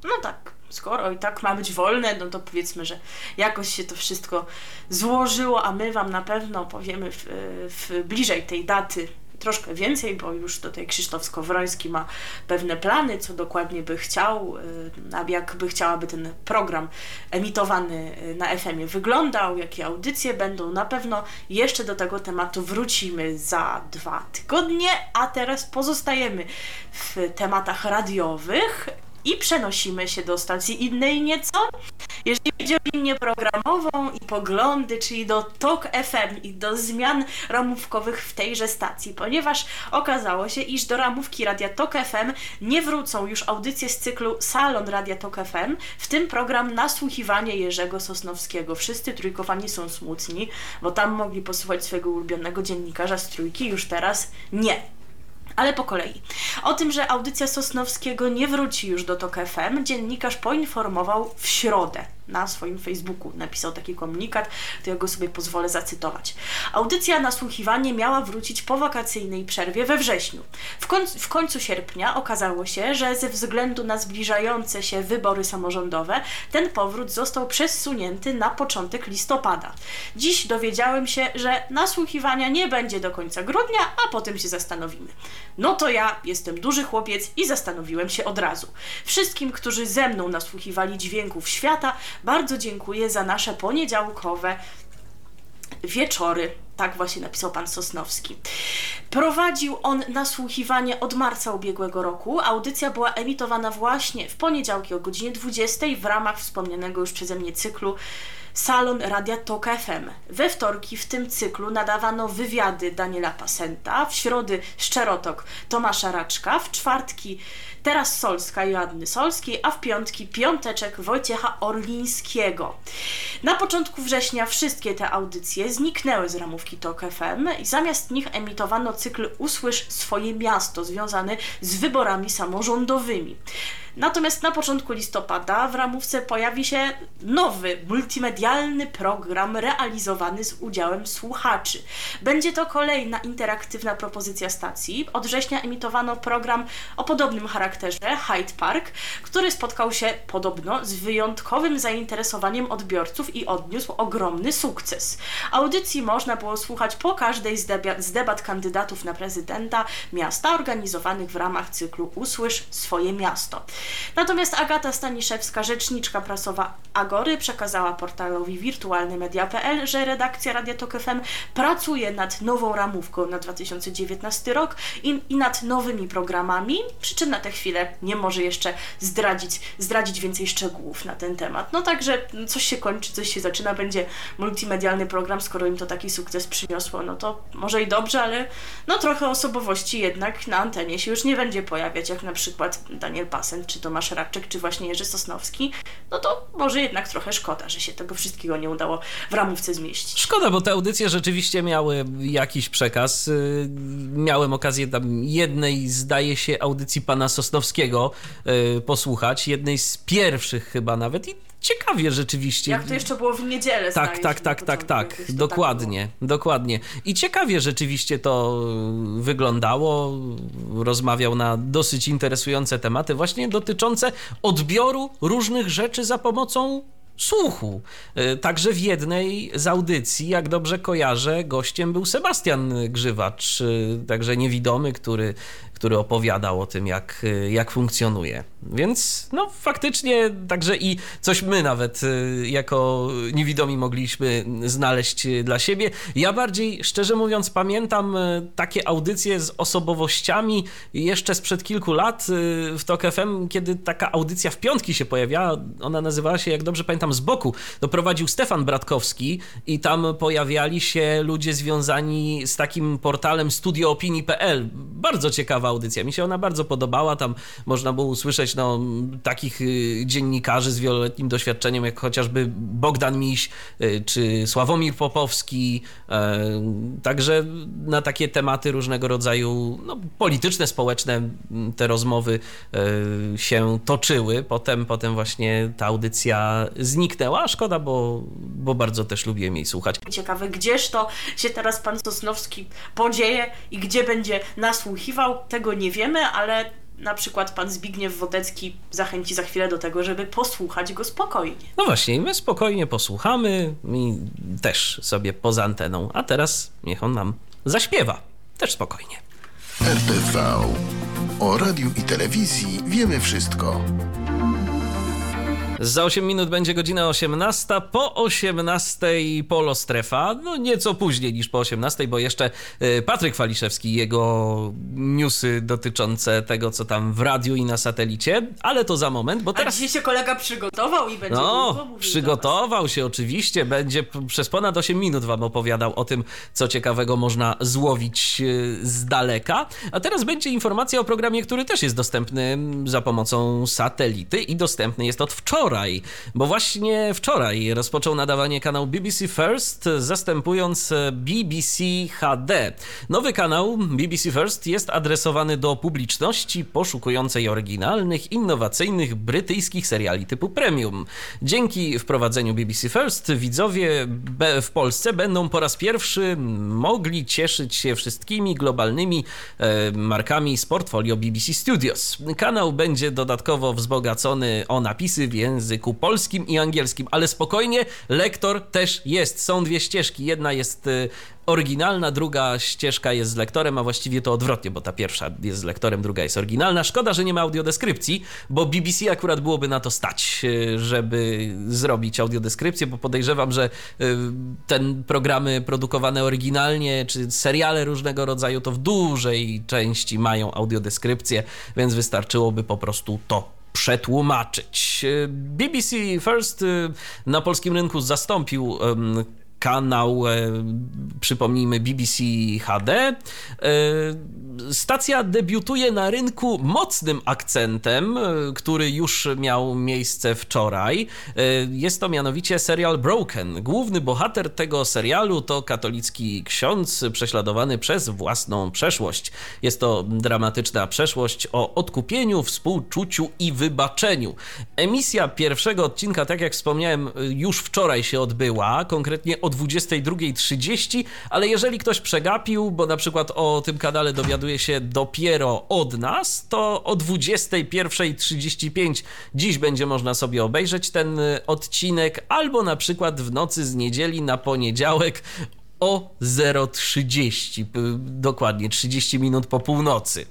No tak, skoro i tak ma być wolne, no to powiedzmy, że jakoś się to wszystko złożyło, a my Wam na pewno powiemy w, w bliżej tej daty troszkę więcej, bo już tutaj Krzysztof Skowroński ma pewne plany, co dokładnie by chciał, y, jak by chciałaby ten program emitowany y, na FM-ie wyglądał, jakie audycje będą. Na pewno jeszcze do tego tematu wrócimy za dwa tygodnie, a teraz pozostajemy w tematach radiowych i przenosimy się do stacji innej nieco. Jeżeli chodzi o linię programową i poglądy, czyli do TOK FM i do zmian ramówkowych w tejże stacji, ponieważ okazało się, iż do ramówki Radia TOK FM nie wrócą już audycje z cyklu Salon Radia TOK FM, w tym program Nasłuchiwanie Jerzego Sosnowskiego. Wszyscy trójkowani są smutni, bo tam mogli posłuchać swojego ulubionego dziennikarza z trójki, już teraz nie. Ale po kolei. O tym, że audycja Sosnowskiego nie wróci już do TOK FM, dziennikarz poinformował w środę na swoim Facebooku. Napisał taki komunikat, to ja go sobie pozwolę zacytować. Audycja Nasłuchiwanie miała wrócić po wakacyjnej przerwie we wrześniu. W końcu, w końcu sierpnia okazało się, że ze względu na zbliżające się wybory samorządowe, ten powrót został przesunięty na początek listopada. Dziś dowiedziałem się, że nasłuchiwania nie będzie do końca grudnia, a potem się zastanowimy. No to ja jestem duży chłopiec i zastanowiłem się od razu. Wszystkim, którzy ze mną nasłuchiwali dźwięków świata, bardzo dziękuję za nasze poniedziałkowe wieczory Tak właśnie napisał pan Sosnowski. Prowadził on nasłuchiwanie od marca ubiegłego roku. Audycja była emitowana właśnie w poniedziałki o godzinie 20 w ramach wspomnianego już przeze mnie cyklu Salon Radia Tok FM. We wtorki w tym cyklu nadawano wywiady Daniela Pasenta, w środy Szczerotok Tomasza Raczka, w czwartki Teraz Solska Joanny Solskiej, a w piątki Piąteczek Wojciecha Orlińskiego. Na początku września wszystkie te audycje zniknęły z ramówki TOK FM i zamiast nich emitowano cykl Usłysz swoje miasto związany z wyborami samorządowymi. Natomiast na początku listopada w ramówce pojawi się nowy, multimedialny program realizowany z udziałem słuchaczy. Będzie to kolejna interaktywna propozycja stacji. Od września emitowano program o podobnym charakterze, Hyde Park, który spotkał się podobno z wyjątkowym zainteresowaniem odbiorców i odniósł ogromny sukces. Audycji można było słuchać po każdej z, debat, z debat kandydatów na prezydenta miasta organizowanych w ramach cyklu Usłysz swoje miasto. Natomiast Agata Staniszewska, rzeczniczka prasowa Agory, przekazała portalowi wirtualnymedia.pl, że redakcja Radia Tok FM pracuje nad nową ramówką na 2019 rok i, i nad nowymi programami, przy czym na tę chwilę nie może jeszcze zdradzić, zdradzić więcej szczegółów na ten temat. No także coś się kończy, coś się zaczyna, będzie multimedialny program, skoro im to taki sukces przyniosło, no to może i dobrze, ale no trochę osobowości jednak na antenie się już nie będzie pojawiać, jak na przykład Daniel Pasen czy Tomasz Raczek, czy właśnie Jerzy Sosnowski, no to może jednak trochę szkoda, że się tego wszystkiego nie udało w ramówce zmieścić. Szkoda, bo te audycje rzeczywiście miały jakiś przekaz. Y, miałem okazję tam jednej, zdaje się, audycji pana Sosnowskiego y, posłuchać, jednej z pierwszych chyba nawet i ciekawie rzeczywiście. Jak to jeszcze było w niedzielę, Tak, tak, tak, tak, tak, dokładnie, tak dokładnie. I ciekawie rzeczywiście to wyglądało. Rozmawiał na dosyć interesujące tematy, właśnie dotyczące odbioru różnych rzeczy za pomocą słuchu. E, także w jednej z audycji, jak dobrze kojarzę, gościem był Sebastian Grzywacz, e, także niewidomy, który który opowiadał o tym, jak, jak funkcjonuje. Więc no faktycznie także i coś my nawet y, jako niewidomi mogliśmy znaleźć dla siebie. Ja bardziej, szczerze mówiąc, pamiętam y, takie audycje z osobowościami jeszcze sprzed kilku lat y, w TOK FM, kiedy taka audycja w piątki się pojawiała. Ona nazywała się, jak dobrze pamiętam, z boku. Doprowadził Stefan Bratkowski i tam pojawiali się ludzie związani z takim portalem studioopinii.pl. Bardzo ciekawa audycja. Mi się ona bardzo podobała. Tam można było usłyszeć no, takich y, dziennikarzy z wieloletnim doświadczeniem, jak chociażby Bogdan Miś y, czy Sławomir Popowski. E, także na takie tematy różnego rodzaju no, polityczne, społeczne te rozmowy e, się toczyły. Potem, potem właśnie ta audycja zniknęła. Szkoda, bo, bo bardzo też lubiłem jej słuchać. Ciekawe, gdzież to się teraz pan Sosnowski podzieje i gdzie będzie nasłuchiwał, tego tego nie wiemy, ale na przykład pan Zbigniew Wodecki zachęci za chwilę do tego, żeby posłuchać go spokojnie. No właśnie, my spokojnie posłuchamy i też sobie poza anteną, a teraz niech on nam zaśpiewa. Też spokojnie. RTV. O radiu i telewizji wiemy wszystko. Za 8 minut będzie godzina 18. Po 18 polo strefa. No nieco później niż po 18, bo jeszcze y, Patryk Waliszewski jego newsy dotyczące tego, co tam w radiu i na satelicie, ale to za moment, bo teraz... A dzisiaj się kolega przygotował i będzie No, przygotował się oczywiście, będzie przez ponad 8 minut wam opowiadał o tym, co ciekawego można złowić y, z daleka. A teraz będzie informacja o programie, który też jest dostępny za pomocą satelity i dostępny jest od wczoraj wczoraj, bo właśnie wczoraj rozpoczął nadawanie kanał BBC First, zastępując BBC HD. Nowy kanał BBC First jest adresowany do publiczności poszukującej oryginalnych, innowacyjnych brytyjskich seriali typu premium. Dzięki wprowadzeniu BBC First widzowie w Polsce będą po raz pierwszy mogli cieszyć się wszystkimi globalnymi e, markami z portfolio BBC Studios. Kanał będzie dodatkowo wzbogacony o napisy w języku polskim i angielskim. Ale spokojnie, lektor też jest. Są dwie ścieżki. Jedna jest y, oryginalna, druga ścieżka jest z lektorem, a właściwie to odwrotnie, bo ta pierwsza jest z lektorem, druga jest oryginalna. Szkoda, że nie ma audiodeskrypcji, bo BBC akurat byłoby na to stać, y, żeby zrobić audiodeskrypcję, bo podejrzewam, że y, ten programy produkowane oryginalnie, czy seriale różnego rodzaju, to w dużej części mają audiodeskrypcję, więc wystarczyłoby po prostu to przetłumaczyć. Y, BBC First na polskim rynku zastąpił kanał, e, przypomnijmy, BBC HD. E, stacja debiutuje na rynku mocnym akcentem, e, który już miał miejsce wczoraj. Jest to mianowicie serial Broken. Główny bohater tego serialu to katolicki ksiądz prześladowany przez własną przeszłość. Jest to dramatyczna przeszłość o odkupieniu, współczuciu i wybaczeniu. Emisja pierwszego odcinka, tak jak wspomniałem, już wczoraj się odbyła, konkretnie o 22.30, ale jeżeli ktoś przegapił, bo na przykład o tym kanale dowiaduje się dopiero od nas, to o 21.35 dziś będzie można sobie obejrzeć ten odcinek, albo na przykład w nocy z niedzieli na poniedziałek o 0.30, dokładnie 30 minut po północy.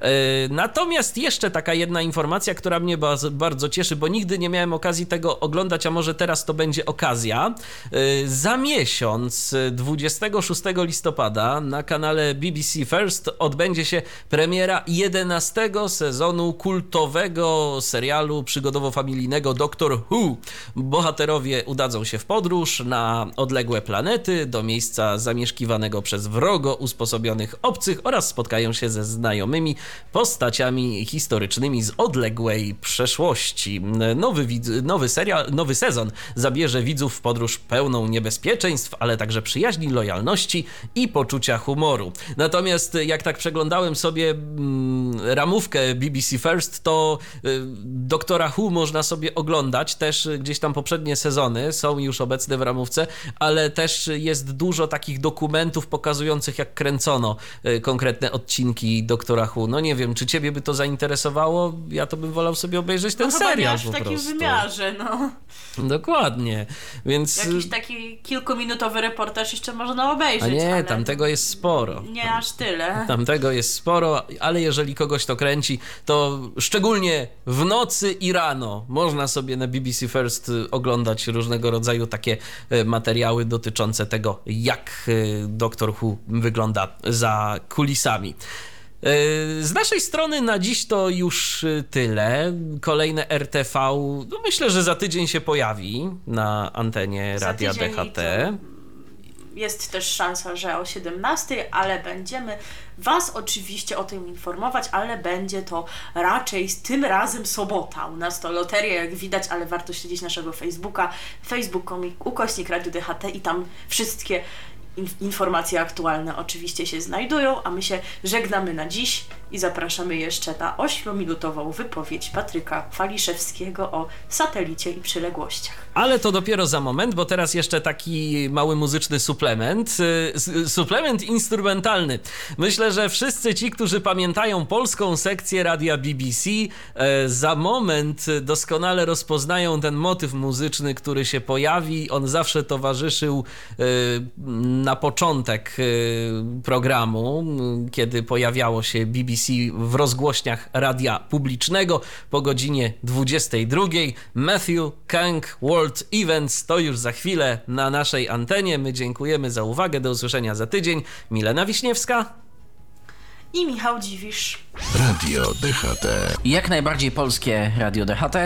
E, natomiast jeszcze taka jedna informacja, która mnie bardzo cieszy, bo nigdy nie miałem okazji tego oglądać, a może teraz to będzie okazja. E, za miesiąc, 26 listopada, na kanale BBC First odbędzie się premiera 11 sezonu kultowego serialu przygodowo-familijnego Doctor Who. Bohaterowie udadzą się w podróż na odległe planety, do miejsca miejsca zamieszkiwanego przez wrogo usposobionych obcych oraz spotkają się ze znajomymi postaciami historycznymi z odległej przeszłości. Nowy, nowy serial, nowy sezon zabierze widzów w podróż pełną niebezpieczeństw, ale także przyjaźni, lojalności i poczucia humoru. Natomiast jak tak przeglądałem sobie mm, ramówkę BBC First, to y, Doktora można sobie oglądać, też gdzieś tam poprzednie sezony są już obecne w ramówce, ale też jest dużo dużo takich dokumentów pokazujących, jak kręcono e, konkretne odcinki Doktora Who. No nie wiem, czy ciebie by to zainteresowało? Ja to bym wolał sobie obejrzeć ten no, serial w takim prostu. wymiarze, no. Dokładnie, więc... Jakiś taki kilkuminutowy reportaż jeszcze można obejrzeć. A nie, ale... tamtego jest sporo. Nie aż tyle. Tamtego jest sporo, ale jeżeli kogoś to kręci, to szczególnie w nocy i rano można sobie na BBC First oglądać różnego rodzaju takie e, materiały dotyczące tego, jak y, Doctor Who wygląda za kulisami. Y, z naszej strony na dziś to już y, tyle. Kolejne RTV, no myślę, że za tydzień się pojawi na antenie za Radia DHT. Jest też szansa, że o 17, ale będziemy Was oczywiście o tym informować, ale będzie to raczej z tym razem sobota. U nas to loteria, jak widać, ale warto śledzić naszego Facebooka, facebook.com ukośnik Radio DHT i tam wszystkie informacje aktualne oczywiście się znajdują, a my się żegnamy na dziś i zapraszamy jeszcze na 8-minutową wypowiedź Patryka Faliszewskiego o satelicie i przyległościach. Ale to dopiero za moment, bo teraz jeszcze taki mały muzyczny suplement. Y, suplement instrumentalny. Myślę, że wszyscy ci, którzy pamiętają polską sekcję radia BBC, e, za moment doskonale rozpoznają ten motyw muzyczny, który się pojawi. On zawsze towarzyszył e, na początek e, programu, kiedy pojawiało się BBC w rozgłośniach radia publicznego po godzinie 22. Matthew Kang World Events to już za chwilę na naszej antenie. My dziękujemy za uwagę. Do usłyszenia za tydzień. Milena Wiśniewska i Michał Dziwisz. Radio DHT. Jak najbardziej polskie Radio DHT,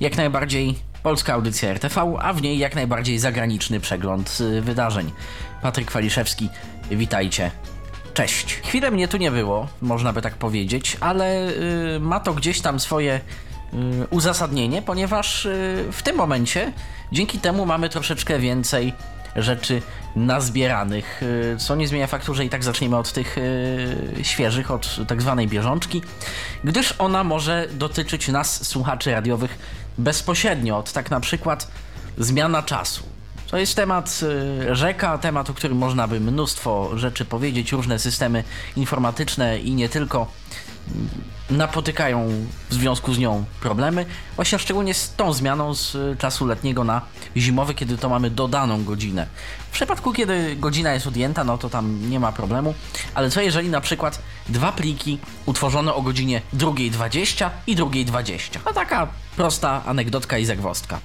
jak najbardziej polska audycja RTV, a w niej jak najbardziej zagraniczny przegląd y, wydarzeń. Patryk Waliszewski, witajcie. Cześć. Chwilę mnie tu nie było, można by tak powiedzieć, ale y, ma to gdzieś tam swoje y, uzasadnienie, ponieważ y, w tym momencie dzięki temu mamy troszeczkę więcej rzeczy nazbieranych, y, co nie zmienia faktu, że i tak zaczniemy od tych y, świeżych, od tak zwanej bieżączki, gdyż ona może dotyczyć nas, słuchaczy radiowych, bezpośrednio, od tak na przykład zmiana czasu. To jest temat y, rzeka, temat, o którym można by mnóstwo rzeczy powiedzieć, różne systemy informatyczne i nie tylko napotykają w związku z nią problemy, właśnie szczególnie z tą zmianą z y, czasu letniego na zimowy, kiedy to mamy dodaną godzinę. W przypadku, kiedy godzina jest odjęta, no to tam nie ma problemu, ale co jeżeli na przykład dwa pliki utworzone o godzinie 2.20 i 2.20? No taka prosta anegdotka i zagwostka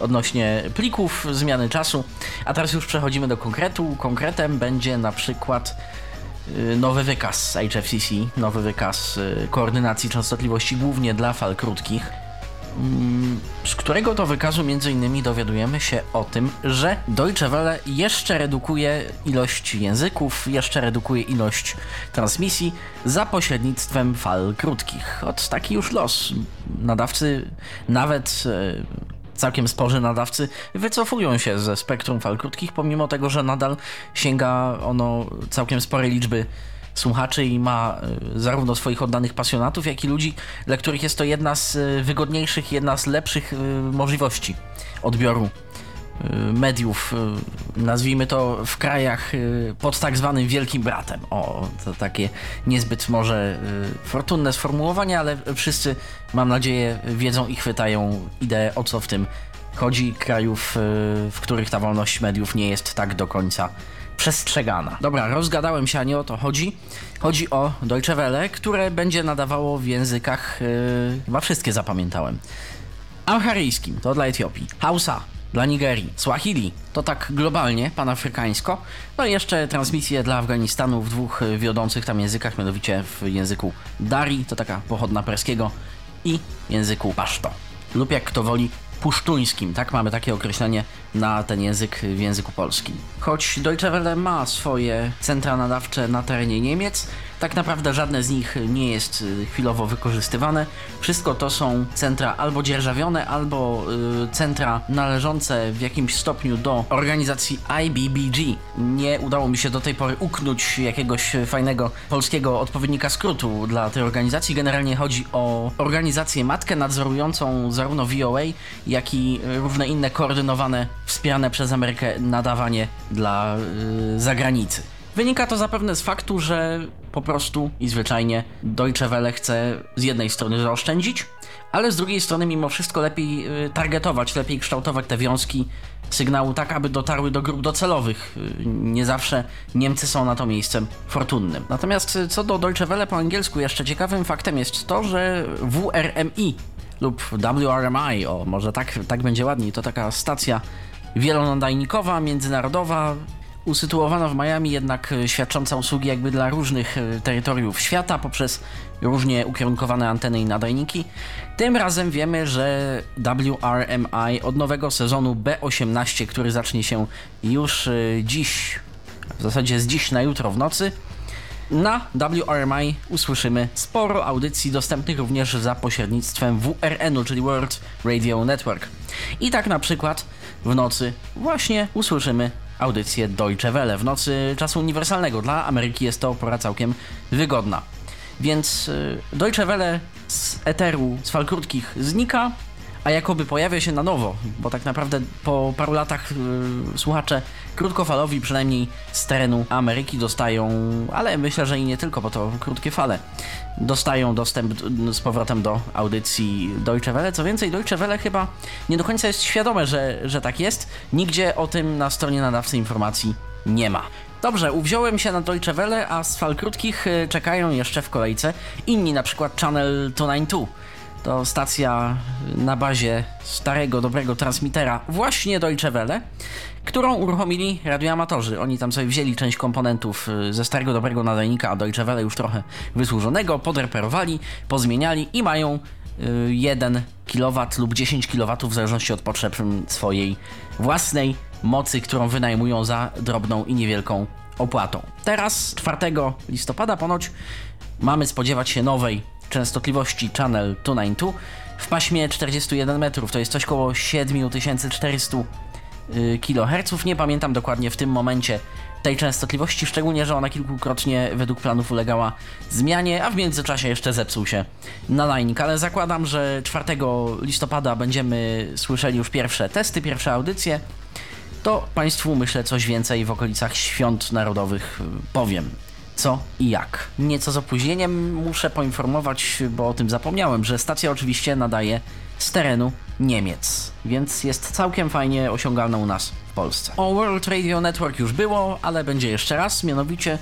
odnośnie plików, zmiany czasu. A teraz już przechodzimy do konkretu. Konkretem będzie na przykład nowy wykaz HFCC, nowy wykaz y, koordynacji częstotliwości głównie dla fal krótkich, mm, z którego to wykazu między innymi dowiadujemy się o tym, że Deutsche Welle jeszcze redukuje ilość języków, jeszcze redukuje ilość transmisji za pośrednictwem fal krótkich. Od taki już los. Nadawcy, nawet e, całkiem sporzy nadawcy wycofują się ze spektrum fal krótkich, pomimo tego, że nadal sięga ono całkiem sporej liczby słuchaczy i ma y, zarówno swoich oddanych pasjonatów, jak i ludzi, dla których jest to jedna z y, wygodniejszych, jedna z lepszych y, możliwości odbioru mediów, nazwijmy to w krajach pod tak zwanym Wielkim Bratem. O, to takie niezbyt może fortunne sformułowanie, ale wszyscy, mam nadzieję, wiedzą i chwytają ideę, o co w tym chodzi. Krajów, w których ta wolność mediów nie jest tak do końca przestrzegana. Dobra, rozgadałem się, a nie o to chodzi. Chodzi o Deutsche Welle, które będzie nadawało w językach, chyba wszystkie zapamiętałem. Amharyjskim, to dla Etiopii. Hausa, dla Nigerii. Swahili, to tak globalnie, panafrykańsko. No i jeszcze transmisje dla Afganistanu w dwóch wiodących tam językach, mianowicie w języku Dari, to taka pochodna perskiego, i języku paszto. Lub jak kto woli, pusztuńskim, tak? Mamy takie określenie na ten język w języku polskim. Choć Deutsche Welle ma swoje centra nadawcze na terenie Niemiec, tak naprawdę żadne z nich nie jest y, chwilowo wykorzystywane. Wszystko to są centra albo dzierżawione, albo y, centra należące w jakimś stopniu do organizacji IBBG. Nie udało mi się do tej pory uknąć jakiegoś fajnego polskiego odpowiednika skrótu dla tej organizacji. Generalnie chodzi o organizację matkę nadzorującą zarówno VOA, jak i różne inne koordynowane, wspierane przez Amerykę nadawanie dla y, zagranicy. Wynika to zapewne z faktu, że po prostu i zwyczajnie Deutsche Welle chce z jednej strony zaoszczędzić, ale z drugiej strony mimo wszystko lepiej y, targetować, lepiej kształtować te wiązki sygnału tak, aby dotarły do grup docelowych. Y, nie zawsze Niemcy są na to miejscem fortunnym. Natomiast y, co do Deutsche Welle po angielsku, jeszcze ciekawym faktem jest to, że WRMI lub WRMI, o może tak, tak będzie ładniej, to taka stacja wielonadajnikowa, międzynarodowa, usytuowana w Miami, jednak e, świadcząca usługi jakby dla różnych e, terytoriów świata poprzez różnie ukierunkowane anteny i nadajniki. Tym razem wiemy, że WRMI od nowego sezonu B18, który zacznie się już e, dziś, w zasadzie z dziś na jutro w nocy, na WRMI usłyszymy sporo audycji dostępnych również za pośrednictwem WRN-u, czyli World Radio Network. I tak na przykład w nocy właśnie usłyszymy audycję Deutsche Welle w nocy czasu uniwersalnego. Dla Ameryki jest to pora całkiem wygodna. Więc y, Deutsche Welle z eteru, z fal krótkich znika, a jakoby pojawia się na nowo, bo tak naprawdę po paru latach yy, słuchacze krótkofalowi, przynajmniej z terenu Ameryki, dostają, ale myślę, że i nie tylko, bo to krótkie fale, dostają dostęp z powrotem do audycji Deutsche Welle. Co więcej, Deutsche Welle chyba nie do końca jest świadome, że, że tak jest. Nigdzie o tym na stronie nadawcy informacji nie ma. Dobrze, uwziąłem się na Deutsche Welle, a z fal krótkich y, czekają jeszcze w kolejce inni, na przykład Channel 292 to stacja na bazie starego, dobrego transmitera właśnie Deutsche Welle, którą uruchomili radioamatorzy. Oni tam sobie wzięli część komponentów y, ze starego, dobrego nadajnika, Deutsche Welle już trochę wysłużonego, podreperowali, pozmieniali i mają 1 kW lub 10 kW w zależności od potrzeb swojej własnej mocy, którą wynajmują za drobną i niewielką opłatą. Teraz 4 listopada ponoć mamy spodziewać się nowej częstotliwości Channel 292 w paśmie 41 metrów, to jest coś koło 7400 y, kHz. Nie pamiętam dokładnie w tym momencie tej częstotliwości, szczególnie, że ona kilkukrotnie według planów ulegała zmianie, a w międzyczasie jeszcze zepsuł się nadajnik, ale zakładam, że 4 listopada będziemy słyszeli już pierwsze testy, pierwsze audycje, to Państwu myślę coś więcej w okolicach świąt narodowych y, powiem. co i jak. Nieco z opóźnieniem muszę poinformować, bo o tym zapomniałem, że stacja oczywiście nadaje z terenu Niemiec, więc jest całkiem fajnie osiągalna u nas w Polsce. O World Radio Network już było, ale będzie jeszcze raz, mianowicie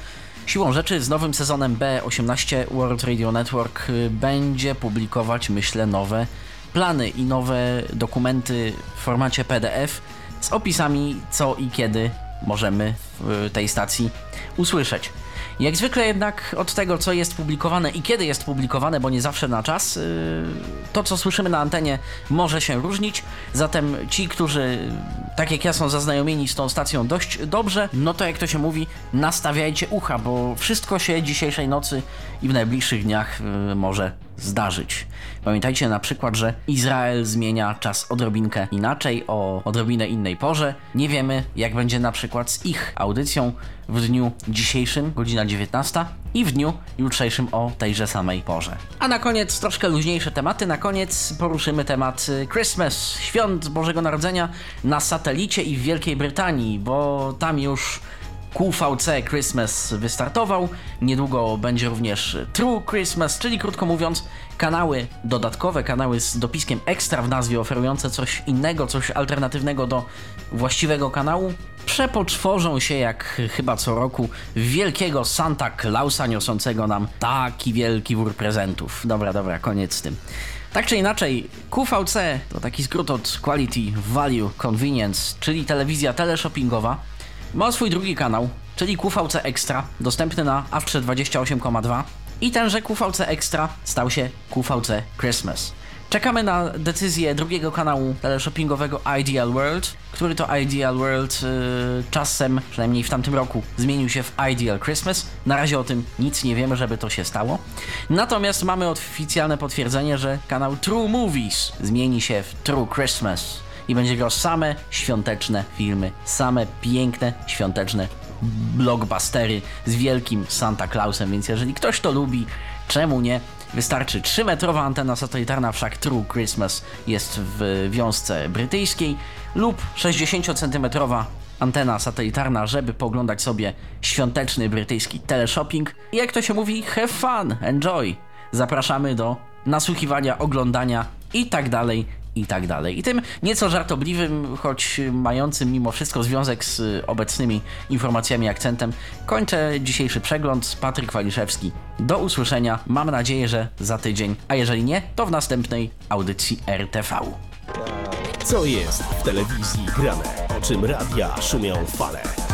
Siłą rzeczy z nowym sezonem B18 World Radio Network y, będzie publikować, myślę, nowe plany i nowe dokumenty w formacie PDF z opisami co i kiedy możemy w tej stacji usłyszeć. Jak zwykle jednak od tego, co jest publikowane i kiedy jest publikowane, bo nie zawsze na czas, yy, to co słyszymy na antenie może się różnić. Zatem ci, którzy tak jak ja są zaznajomieni z tą stacją dość dobrze, no to jak to się mówi, nastawiajcie ucha, bo wszystko się dzisiejszej nocy i w najbliższych dniach yy, może zdarzyć. Pamiętajcie na przykład, że Izrael zmienia czas odrobinkę inaczej, o odrobinę innej porze. Nie wiemy, jak będzie na przykład z ich audycją w dniu dzisiejszym, godzina 19 i w dniu jutrzejszym o tejże samej porze. A na koniec troszkę luźniejsze tematy. Na koniec poruszymy temat y, Christmas, świąt Bożego Narodzenia na satelicie i w Wielkiej Brytanii, bo tam już QVC Christmas wystartował. Niedługo będzie również True Christmas, czyli krótko mówiąc, kanały dodatkowe, kanały z dopiskiem ekstra w nazwie, oferujące coś innego, coś alternatywnego do właściwego kanału, przepoczworzą się jak chyba co roku wielkiego Santa Clausa niosącego nam taki wielki wór prezentów. Dobra, dobra, koniec z tym. Tak czy inaczej, QVC to taki skrót od Quality, Value, Convenience, czyli telewizja teleshoppingowa, ma swój drugi kanał, czyli QVC Extra, dostępny na AWCZE 28,2 i tenże QVC Extra stał się QVC Christmas. Czekamy na decyzję drugiego kanału teleshoppingowego Ideal World, który to Ideal World yy, czasem, przynajmniej w tamtym roku, zmienił się w Ideal Christmas. Na razie o tym nic nie wiemy, żeby to się stało. Natomiast mamy oficjalne potwierdzenie, że kanał True Movies zmieni się w True Christmas i będzie grał same świąteczne filmy, same piękne świąteczne blockbustery z wielkim Santa Clausem, więc jeżeli ktoś to lubi, czemu nie? Wystarczy 3-metrowa antena satelitarna, wszak True Christmas jest w wiązce brytyjskiej, lub 60-centymetrowa antena satelitarna, żeby poglądać sobie świąteczny brytyjski teleshopping. I jak to się mówi, have fun, enjoy. Zapraszamy do nasłuchiwania, oglądania i tak dalej, i tak dalej. I tym nieco żartobliwym, choć mającym mimo wszystko związek z obecnymi informacjami i akcentem, kończę dzisiejszy przegląd. Patryk Waliszewski. Do usłyszenia. Mam nadzieję, że za tydzień, a jeżeli nie, to w następnej audycji RTV. Co jest w telewizji grane? O czym radia szumią fale?